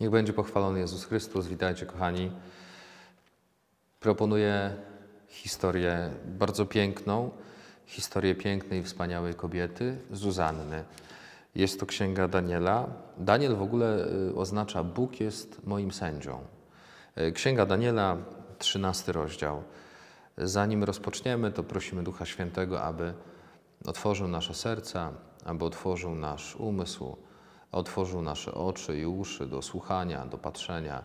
Niech będzie pochwalony Jezus Chrystus. Witajcie, kochani. Proponuję historię bardzo piękną, historię pięknej, wspaniałej kobiety, Zuzanny. Jest to księga Daniela. Daniel w ogóle y, oznacza Bóg jest moim sędzią. Y, księga Daniela, 13 rozdział. Zanim rozpoczniemy, to prosimy Ducha Świętego, aby otworzył nasze serca, aby otworzył nasz umysł, otworzył nasze oczy i uszy do słuchania, do patrzenia,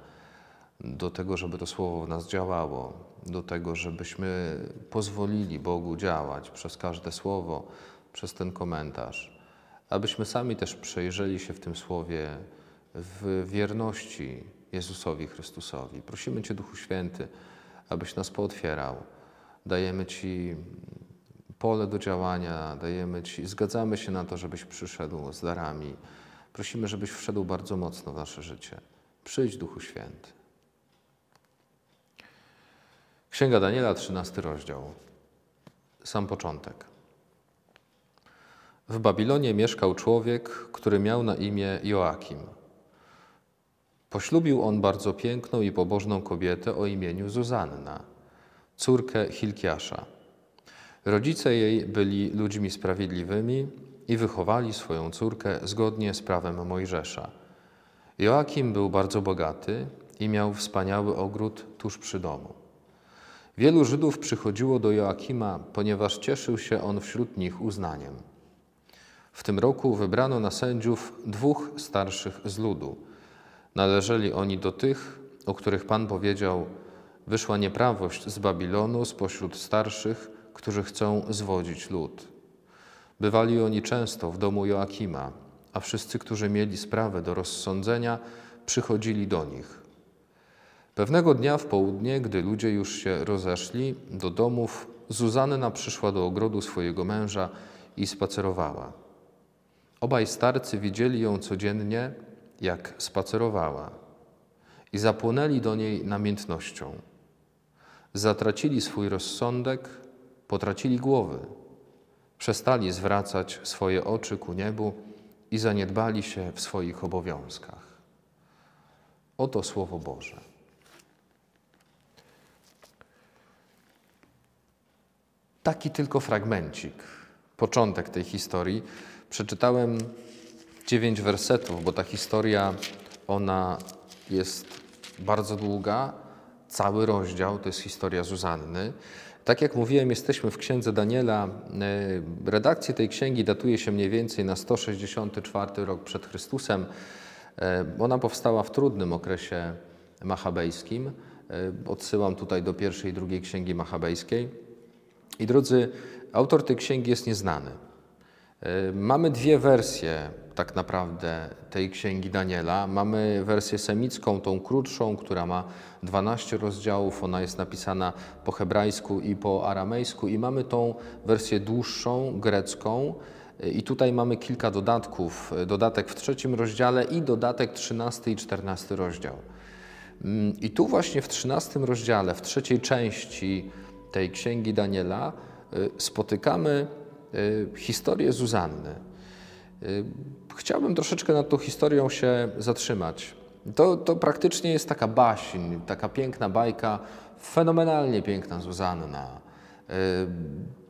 do tego, żeby to słowo w nas działało, do tego, żebyśmy pozwolili Bogu działać przez każde słowo, przez ten komentarz, abyśmy sami też przejrzeli się w tym słowie w wierności Jezusowi Chrystusowi. Prosimy Cię, Duchu Święty, abyś nas pootwierał. Dajemy Ci pole do działania, dajemy Ci, zgadzamy się na to, żebyś przyszedł z darami. Prosimy, żebyś wszedł bardzo mocno w nasze życie. Przyjdź, Duchu Święty. Księga Daniela, 13 rozdział. Sam początek. W Babilonie mieszkał człowiek, który miał na imię Joakim. Poślubił on bardzo piękną i pobożną kobietę o imieniu Zuzanna, córkę Hilkiasza. Rodzice jej byli ludźmi sprawiedliwymi i wychowali swoją córkę zgodnie z prawem Mojżesza. Joakim był bardzo bogaty i miał wspaniały ogród tuż przy domu. Wielu Żydów przychodziło do Joakima, ponieważ cieszył się on wśród nich uznaniem. W tym roku wybrano na sędziów dwóch starszych z ludu. Należeli oni do tych, o których Pan powiedział: Wyszła nieprawość z Babilonu spośród starszych, którzy chcą zwodzić lud. Bywali oni często w domu Joakima, a wszyscy, którzy mieli sprawę do rozsądzenia, przychodzili do nich. Pewnego dnia w południe, gdy ludzie już się rozeszli, do domów Zuzanna przyszła do ogrodu swojego męża i spacerowała. Obaj starcy widzieli ją codziennie, jak spacerowała i zapłonęli do niej namiętnością. Zatracili swój rozsądek, potracili głowy, przestali zwracać swoje oczy ku niebu i zaniedbali się w swoich obowiązkach. Oto Słowo Boże. Taki tylko fragmencik, początek tej historii. Przeczytałem dziewięć wersetów, bo ta historia, ona jest bardzo długa. Cały rozdział to jest historia Zuzanny. Tak jak mówiłem, jesteśmy w księdze Daniela. E, redakcja tej księgi datuje się mniej więcej na 164 rok przed Chrystusem. E, ona powstała w trudnym okresie machabejskim. E, odsyłam tutaj do pierwszej i drugiej księgi machabejskiej. I drodzy, autor tej księgi jest nieznany. Mamy dwie wersje tak naprawdę tej księgi Daniela. Mamy wersję semicką, tą krótszą, która ma 12 rozdziałów. Ona jest napisana po hebrajsku i po aramejsku. I mamy tą wersję dłuższą, grecką. I tutaj mamy kilka dodatków. Dodatek w trzecim rozdziale i dodatek 13 i 14 rozdział. I tu właśnie w 13 rozdziale, w trzeciej części tej księgi Daniela spotykamy historię Zuzanny. Y, chciałbym troszeczkę nad tą historią się zatrzymać. To, to praktycznie jest taka baśń, taka piękna bajka, fenomenalnie piękna Zuzanna.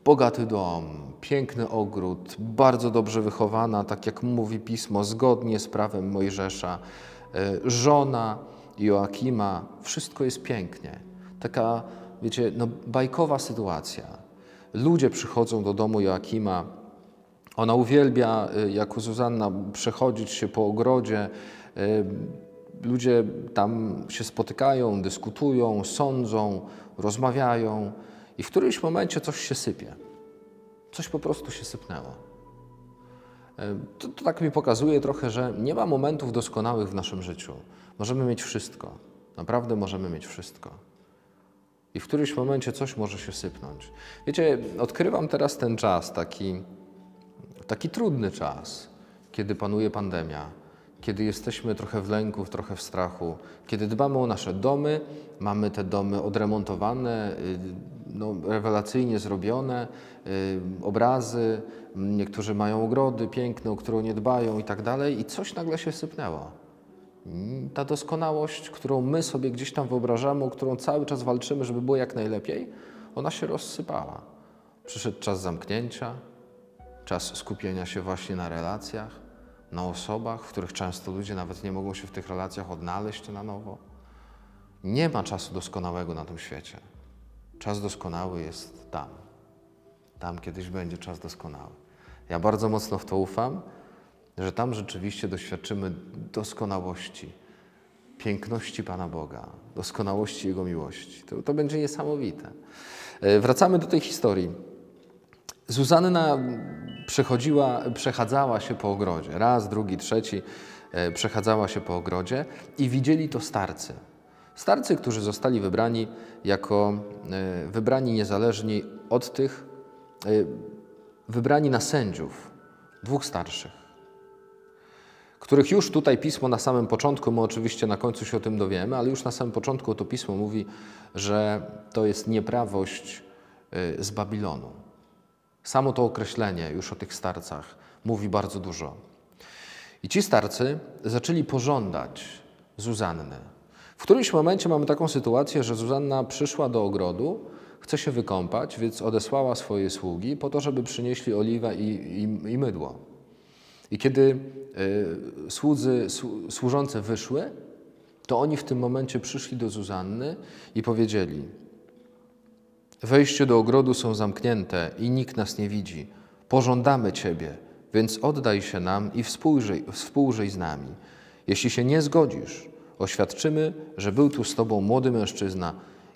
Bogaty dom, piękny ogród, bardzo dobrze wychowana, tak jak mówi pismo, zgodnie z prawem Mojżesza. Żona Joakima, wszystko jest pięknie. Taka wiecie, no, bajkowa sytuacja. Ludzie przychodzą do domu Joakima. Ona uwielbia, y, jako Zuzanna, przechodzić się po ogrodzie. Y, ludzie tam się spotykają, dyskutują, sądzą, rozmawiają i w którymś momencie coś się sypie. Coś po prostu się sypnęło. Y, to, to tak mi pokazuje trochę, że nie ma momentów doskonałych w naszym życiu. Możemy mieć wszystko. Naprawdę możemy mieć wszystko. I w którymś momencie coś może się sypnąć. Wiecie, odkrywam teraz ten czas, taki, taki trudny czas, kiedy panuje pandemia, kiedy jesteśmy trochę w lęku, trochę w strachu, kiedy dbamy o nasze domy, mamy te domy odremontowane, y, no, rewelacyjnie zrobione, y, obrazy, niektórzy mają ogrody piękne, o które nie dbają i tak dalej, i coś nagle się sypnęło. Ta doskonałość, którą my sobie gdzieś tam wyobrażamy, o którą cały czas walczymy, żeby było jak najlepiej, ona się rozsypała. Przyszedł czas zamknięcia, czas skupienia się właśnie na relacjach, na osobach, w których często ludzie nawet nie mogą się w tych relacjach odnaleźć na nowo. Nie ma czasu doskonałego na tym świecie. Czas doskonały jest tam. Tam kiedyś będzie czas doskonały. Ja bardzo mocno w to ufam, że tam rzeczywiście doświadczymy doskonałości, piękności Pana Boga, doskonałości Jego miłości. To, to będzie niesamowite. E, wracamy do tej historii. Zuzanna przechodziła, przechadzała się po ogrodzie. Raz, drugi, trzeci e, przechadzała się po ogrodzie i widzieli to starcy. Starcy, którzy zostali wybrani jako e, wybrani niezależni od tych, wybrani na sędziów, dwóch starszych, których już tutaj pismo na samym początku, my oczywiście na końcu się o tym dowiemy, ale już na samym początku to pismo mówi, że to jest nieprawość z Babilonu. Samo to określenie już o tych starcach mówi bardzo dużo. I ci starcy zaczęli pożądać Zuzanny. W którymś momencie mamy taką sytuację, że Zuzanna przyszła do ogrodu, chce się wykąpać, więc odesłała swoje sługi po to, żeby przynieśli oliwę i, i, i mydło. I kiedy y, słudzy, służące wyszły, to oni w tym momencie przyszli do Zuzanny i powiedzieli: Wejście do ogrodu są zamknięte i nikt nas nie widzi. Pożądamy Ciebie, więc oddaj się nam i współżyj, współżyj z nami. Jeśli się nie zgodzisz, oświadczymy, że był tu z Tobą młody mężczyzna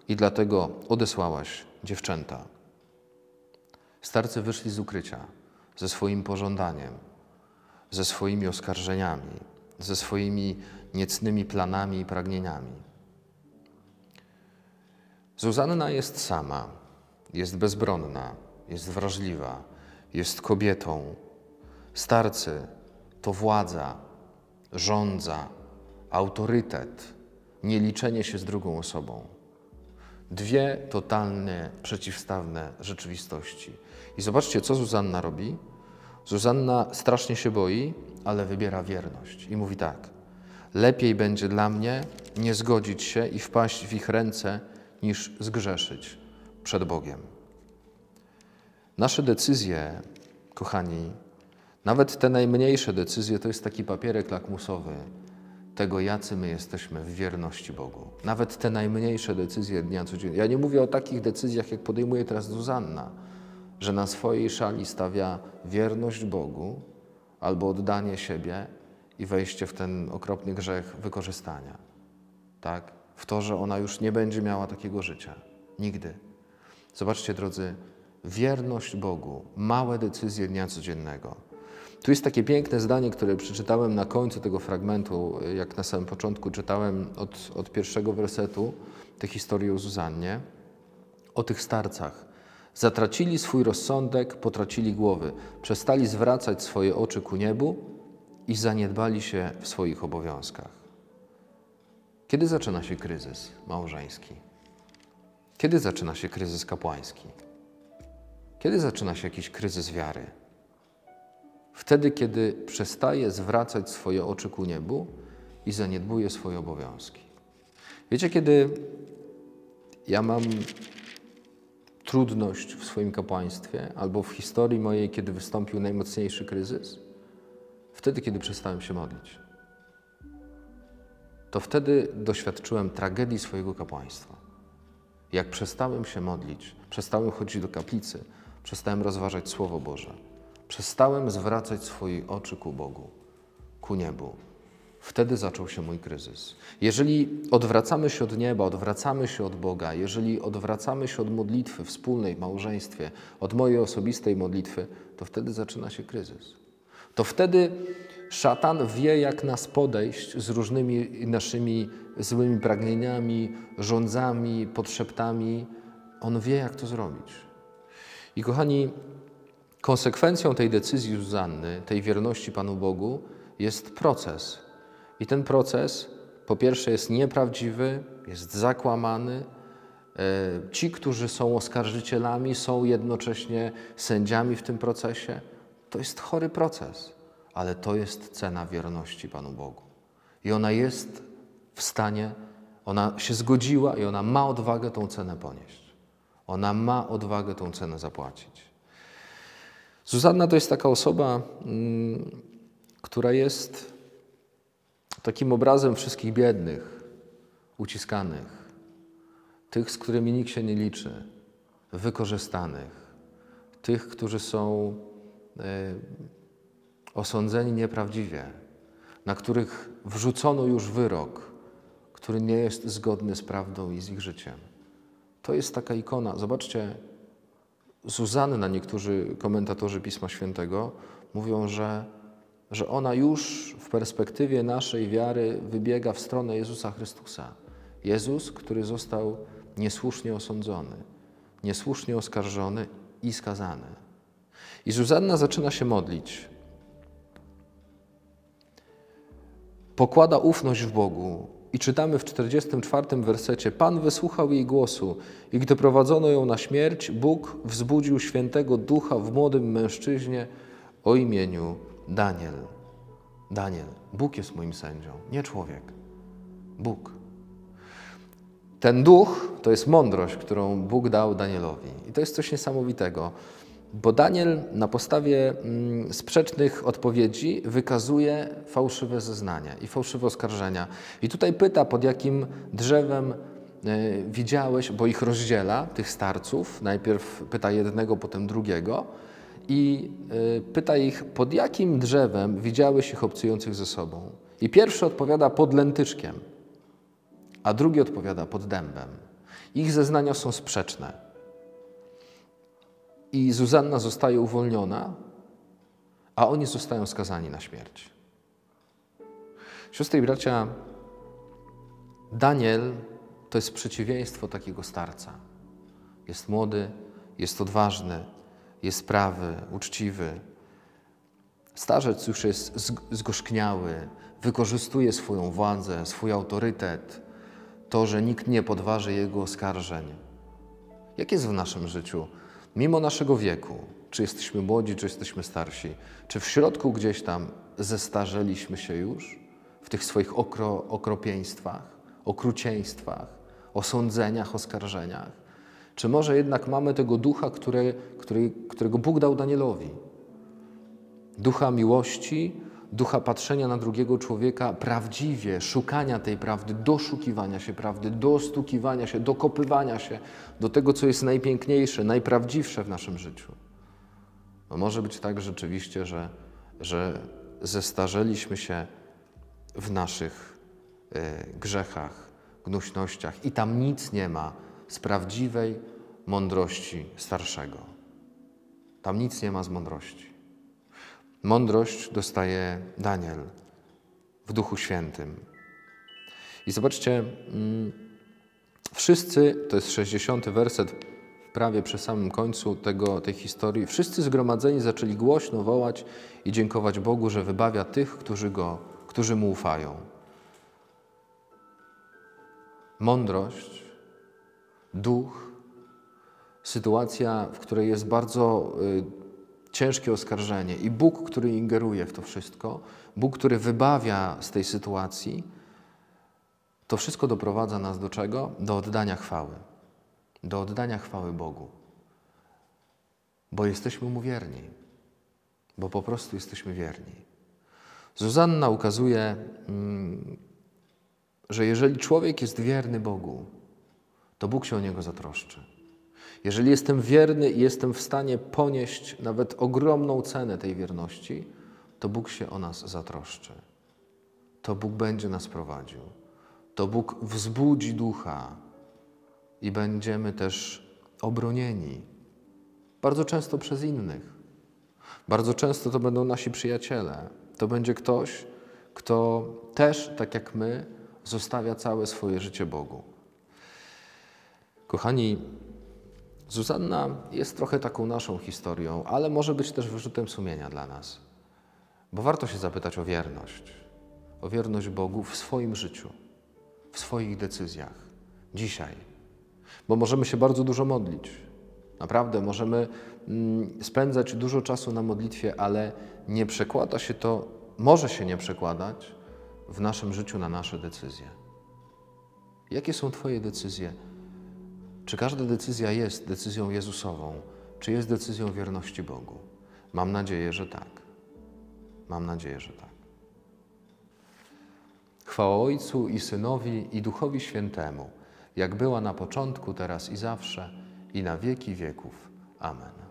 i dlatego odesłałaś dziewczęta. Starcy wyszli z ukrycia ze swoim pożądaniem, ze swoimi oskarżeniami, ze swoimi niecnymi planami i pragnieniami. Zuzanna jest sama, jest bezbronna, jest wrażliwa, jest kobietą. Starcy to władza, rządza, autorytet, nieliczenie się z drugą osobą. Dwie totalnie przeciwstawne rzeczywistości. I zobaczcie, co Zuzanna robi. Zuzanna strasznie się boi, ale wybiera wierność i mówi tak: Lepiej będzie dla mnie nie zgodzić się i wpaść w ich ręce, niż zgrzeszyć przed Bogiem. Nasze decyzje, kochani, nawet te najmniejsze decyzje, to jest taki papierek lakmusowy tego, jacy my jesteśmy w wierności Bogu. Nawet te najmniejsze decyzje dnia codziennego. Ja nie mówię o takich decyzjach, jak podejmuje teraz Zuzanna, że na swojej szali stawia wierność Bogu albo oddanie siebie i wejście w ten okropny grzech wykorzystania. Tak? w to, że ona już nie będzie miała takiego życia. Nigdy. Zobaczcie, drodzy, wierność Bogu, małe decyzje dnia codziennego. Tu jest takie piękne zdanie, które przeczytałem na końcu tego fragmentu, jak na samym początku czytałem od, od pierwszego wersetu tę historię o Zuzannie, o tych starcach. Zatracili swój rozsądek, potracili głowy, przestali zwracać swoje oczy ku niebu i zaniedbali się w swoich obowiązkach. Kiedy zaczyna się kryzys małżeński? Kiedy zaczyna się kryzys kapłański? Kiedy zaczyna się jakiś kryzys wiary? Wtedy, kiedy przestaje zwracać swoje oczy ku niebu i zaniedbuje swoje obowiązki. Wiecie, kiedy ja mam trudność w swoim kapłaństwie albo w historii mojej, kiedy wystąpił najmocniejszy kryzys? Wtedy, kiedy przestałem się modlić to wtedy doświadczyłem tragedii swojego kapłaństwa. Jak przestałem się modlić, przestałem chodzić do kaplicy, przestałem rozważać Słowo Boże, przestałem zwracać swoje oczy ku Bogu, ku niebu. Wtedy zaczął się mój kryzys. Jeżeli odwracamy się od nieba, odwracamy się od Boga, jeżeli odwracamy się od modlitwy wspólnej w małżeństwie, od mojej osobistej modlitwy, to wtedy zaczyna się kryzys. To wtedy Szatan wie, jak nas podejść z różnymi naszymi złymi pragnieniami, rządzami, podszeptami. On wie, jak to zrobić. I kochani, konsekwencją tej decyzji Zuzanny, tej wierności Panu Bogu, jest proces. I ten proces, po pierwsze, jest nieprawdziwy, jest zakłamany. E, ci, którzy są oskarżycielami, są jednocześnie sędziami w tym procesie. To jest chory proces ale to jest cena wierności Panu Bogu. I ona jest w stanie, ona się zgodziła i ona ma odwagę tą cenę ponieść. Ona ma odwagę tą cenę zapłacić. Zuzanna to jest taka osoba, mm, która jest takim obrazem wszystkich biednych, uciskanych, tych, z którymi nikt się nie liczy, wykorzystanych, tych, którzy są y, osądzeni nieprawdziwie, na których wrzucono już wyrok, który nie jest zgodny z prawdą i z ich życiem. To jest taka ikona. Zobaczcie, Zuzanna, niektórzy komentatorzy Pisma Świętego mówią, że, że ona już w perspektywie naszej wiary wybiega w stronę Jezusa Chrystusa. Jezus, który został niesłusznie osądzony, niesłusznie oskarżony i skazany. I Zuzanna zaczyna się modlić. Pokłada ufność w Bogu, i czytamy w 44 wersecie: Pan wysłuchał jej głosu, i gdy prowadzono ją na śmierć, Bóg wzbudził świętego ducha w młodym mężczyźnie o imieniu Daniel. Daniel, Bóg jest moim sędzią, nie człowiek. Bóg. Ten duch to jest mądrość, którą Bóg dał Danielowi. I to jest coś niesamowitego. Bo Daniel na podstawie mm, sprzecznych odpowiedzi wykazuje fałszywe zeznania i fałszywe oskarżenia. I tutaj pyta, pod jakim drzewem e, widziałeś, bo ich rozdziela, tych starców. Najpierw pyta jednego, potem drugiego. I e, pyta ich, pod jakim drzewem widziałeś ich obcujących ze sobą. I pierwszy odpowiada pod lętyczkiem, a drugi odpowiada pod dębem. Ich zeznania są sprzeczne i Zuzanna zostaje uwolniona, a oni zostają skazani na śmierć. Siostry i bracia, Daniel to jest przeciwieństwo takiego starca. Jest młody, jest odważny, jest prawy, uczciwy. Starzec już jest zgorzkniały, wykorzystuje swoją władzę, swój autorytet, to, że nikt nie podważy jego oskarżeń. Jak jest w naszym życiu? mimo naszego wieku, czy jesteśmy młodzi, czy jesteśmy starsi, czy w środku gdzieś tam zestarzeliśmy się już w tych swoich okro, okropieństwach, okrucieństwach, osądzeniach, oskarżeniach? Czy może jednak mamy tego ducha, który, który, którego Bóg dał Danielowi? Ducha miłości, ducha patrzenia na drugiego człowieka prawdziwie, szukania tej prawdy, doszukiwania się prawdy, dostukiwania się, dokopywania się do tego, co jest najpiękniejsze, najprawdziwsze w naszym życiu. Bo może być tak rzeczywiście, że, że zestarzeliśmy się w naszych y, grzechach, gnuśnościach i tam nic nie ma z prawdziwej mądrości starszego. Tam nic nie ma z mądrości. Mądrość dostaje Daniel w Duchu Świętym. I zobaczcie, mm, wszyscy, to jest 60 werset, prawie przy samym końcu tego, tej historii, wszyscy zgromadzeni zaczęli głośno wołać i dziękować Bogu, że wybawia tych, którzy, go, którzy Mu ufają. Mądrość, duch, sytuacja, w której jest bardzo y, ciężkie oskarżenie i Bóg, który ingeruje w to wszystko, Bóg, który wybawia z tej sytuacji, to wszystko doprowadza nas do czego? Do oddania chwały. Do oddania chwały Bogu. Bo jesteśmy Mu wierni. Bo po prostu jesteśmy wierni. Zuzanna ukazuje, mm, że jeżeli człowiek jest wierny Bogu, to Bóg się o niego zatroszczy. Jeżeli jestem wierny i jestem w stanie ponieść nawet ogromną cenę tej wierności, to Bóg się o nas zatroszczy. To Bóg będzie nas prowadził. To Bóg wzbudzi ducha i będziemy też obronieni. Bardzo często przez innych. Bardzo często to będą nasi przyjaciele. To będzie ktoś, kto też, tak jak my, zostawia całe swoje życie Bogu. Kochani, Zuzanna jest trochę taką naszą historią, ale może być też wyrzutem sumienia dla nas. Bo warto się zapytać o wierność. O wierność Bogu w swoim życiu, w swoich decyzjach, dzisiaj. Bo możemy się bardzo dużo modlić. Naprawdę, możemy mm, spędzać dużo czasu na modlitwie, ale nie przekłada się to, może się nie przekładać w naszym życiu na nasze decyzje. Jakie są Twoje decyzje? Czy każda decyzja jest decyzją Jezusową? Czy jest decyzją wierności Bogu? Mam nadzieję, że tak. Mam nadzieję, że tak. Chwała Ojcu i Synowi i Duchowi Świętemu, jak była na początku, teraz i zawsze, i na wieki wieków. Amen.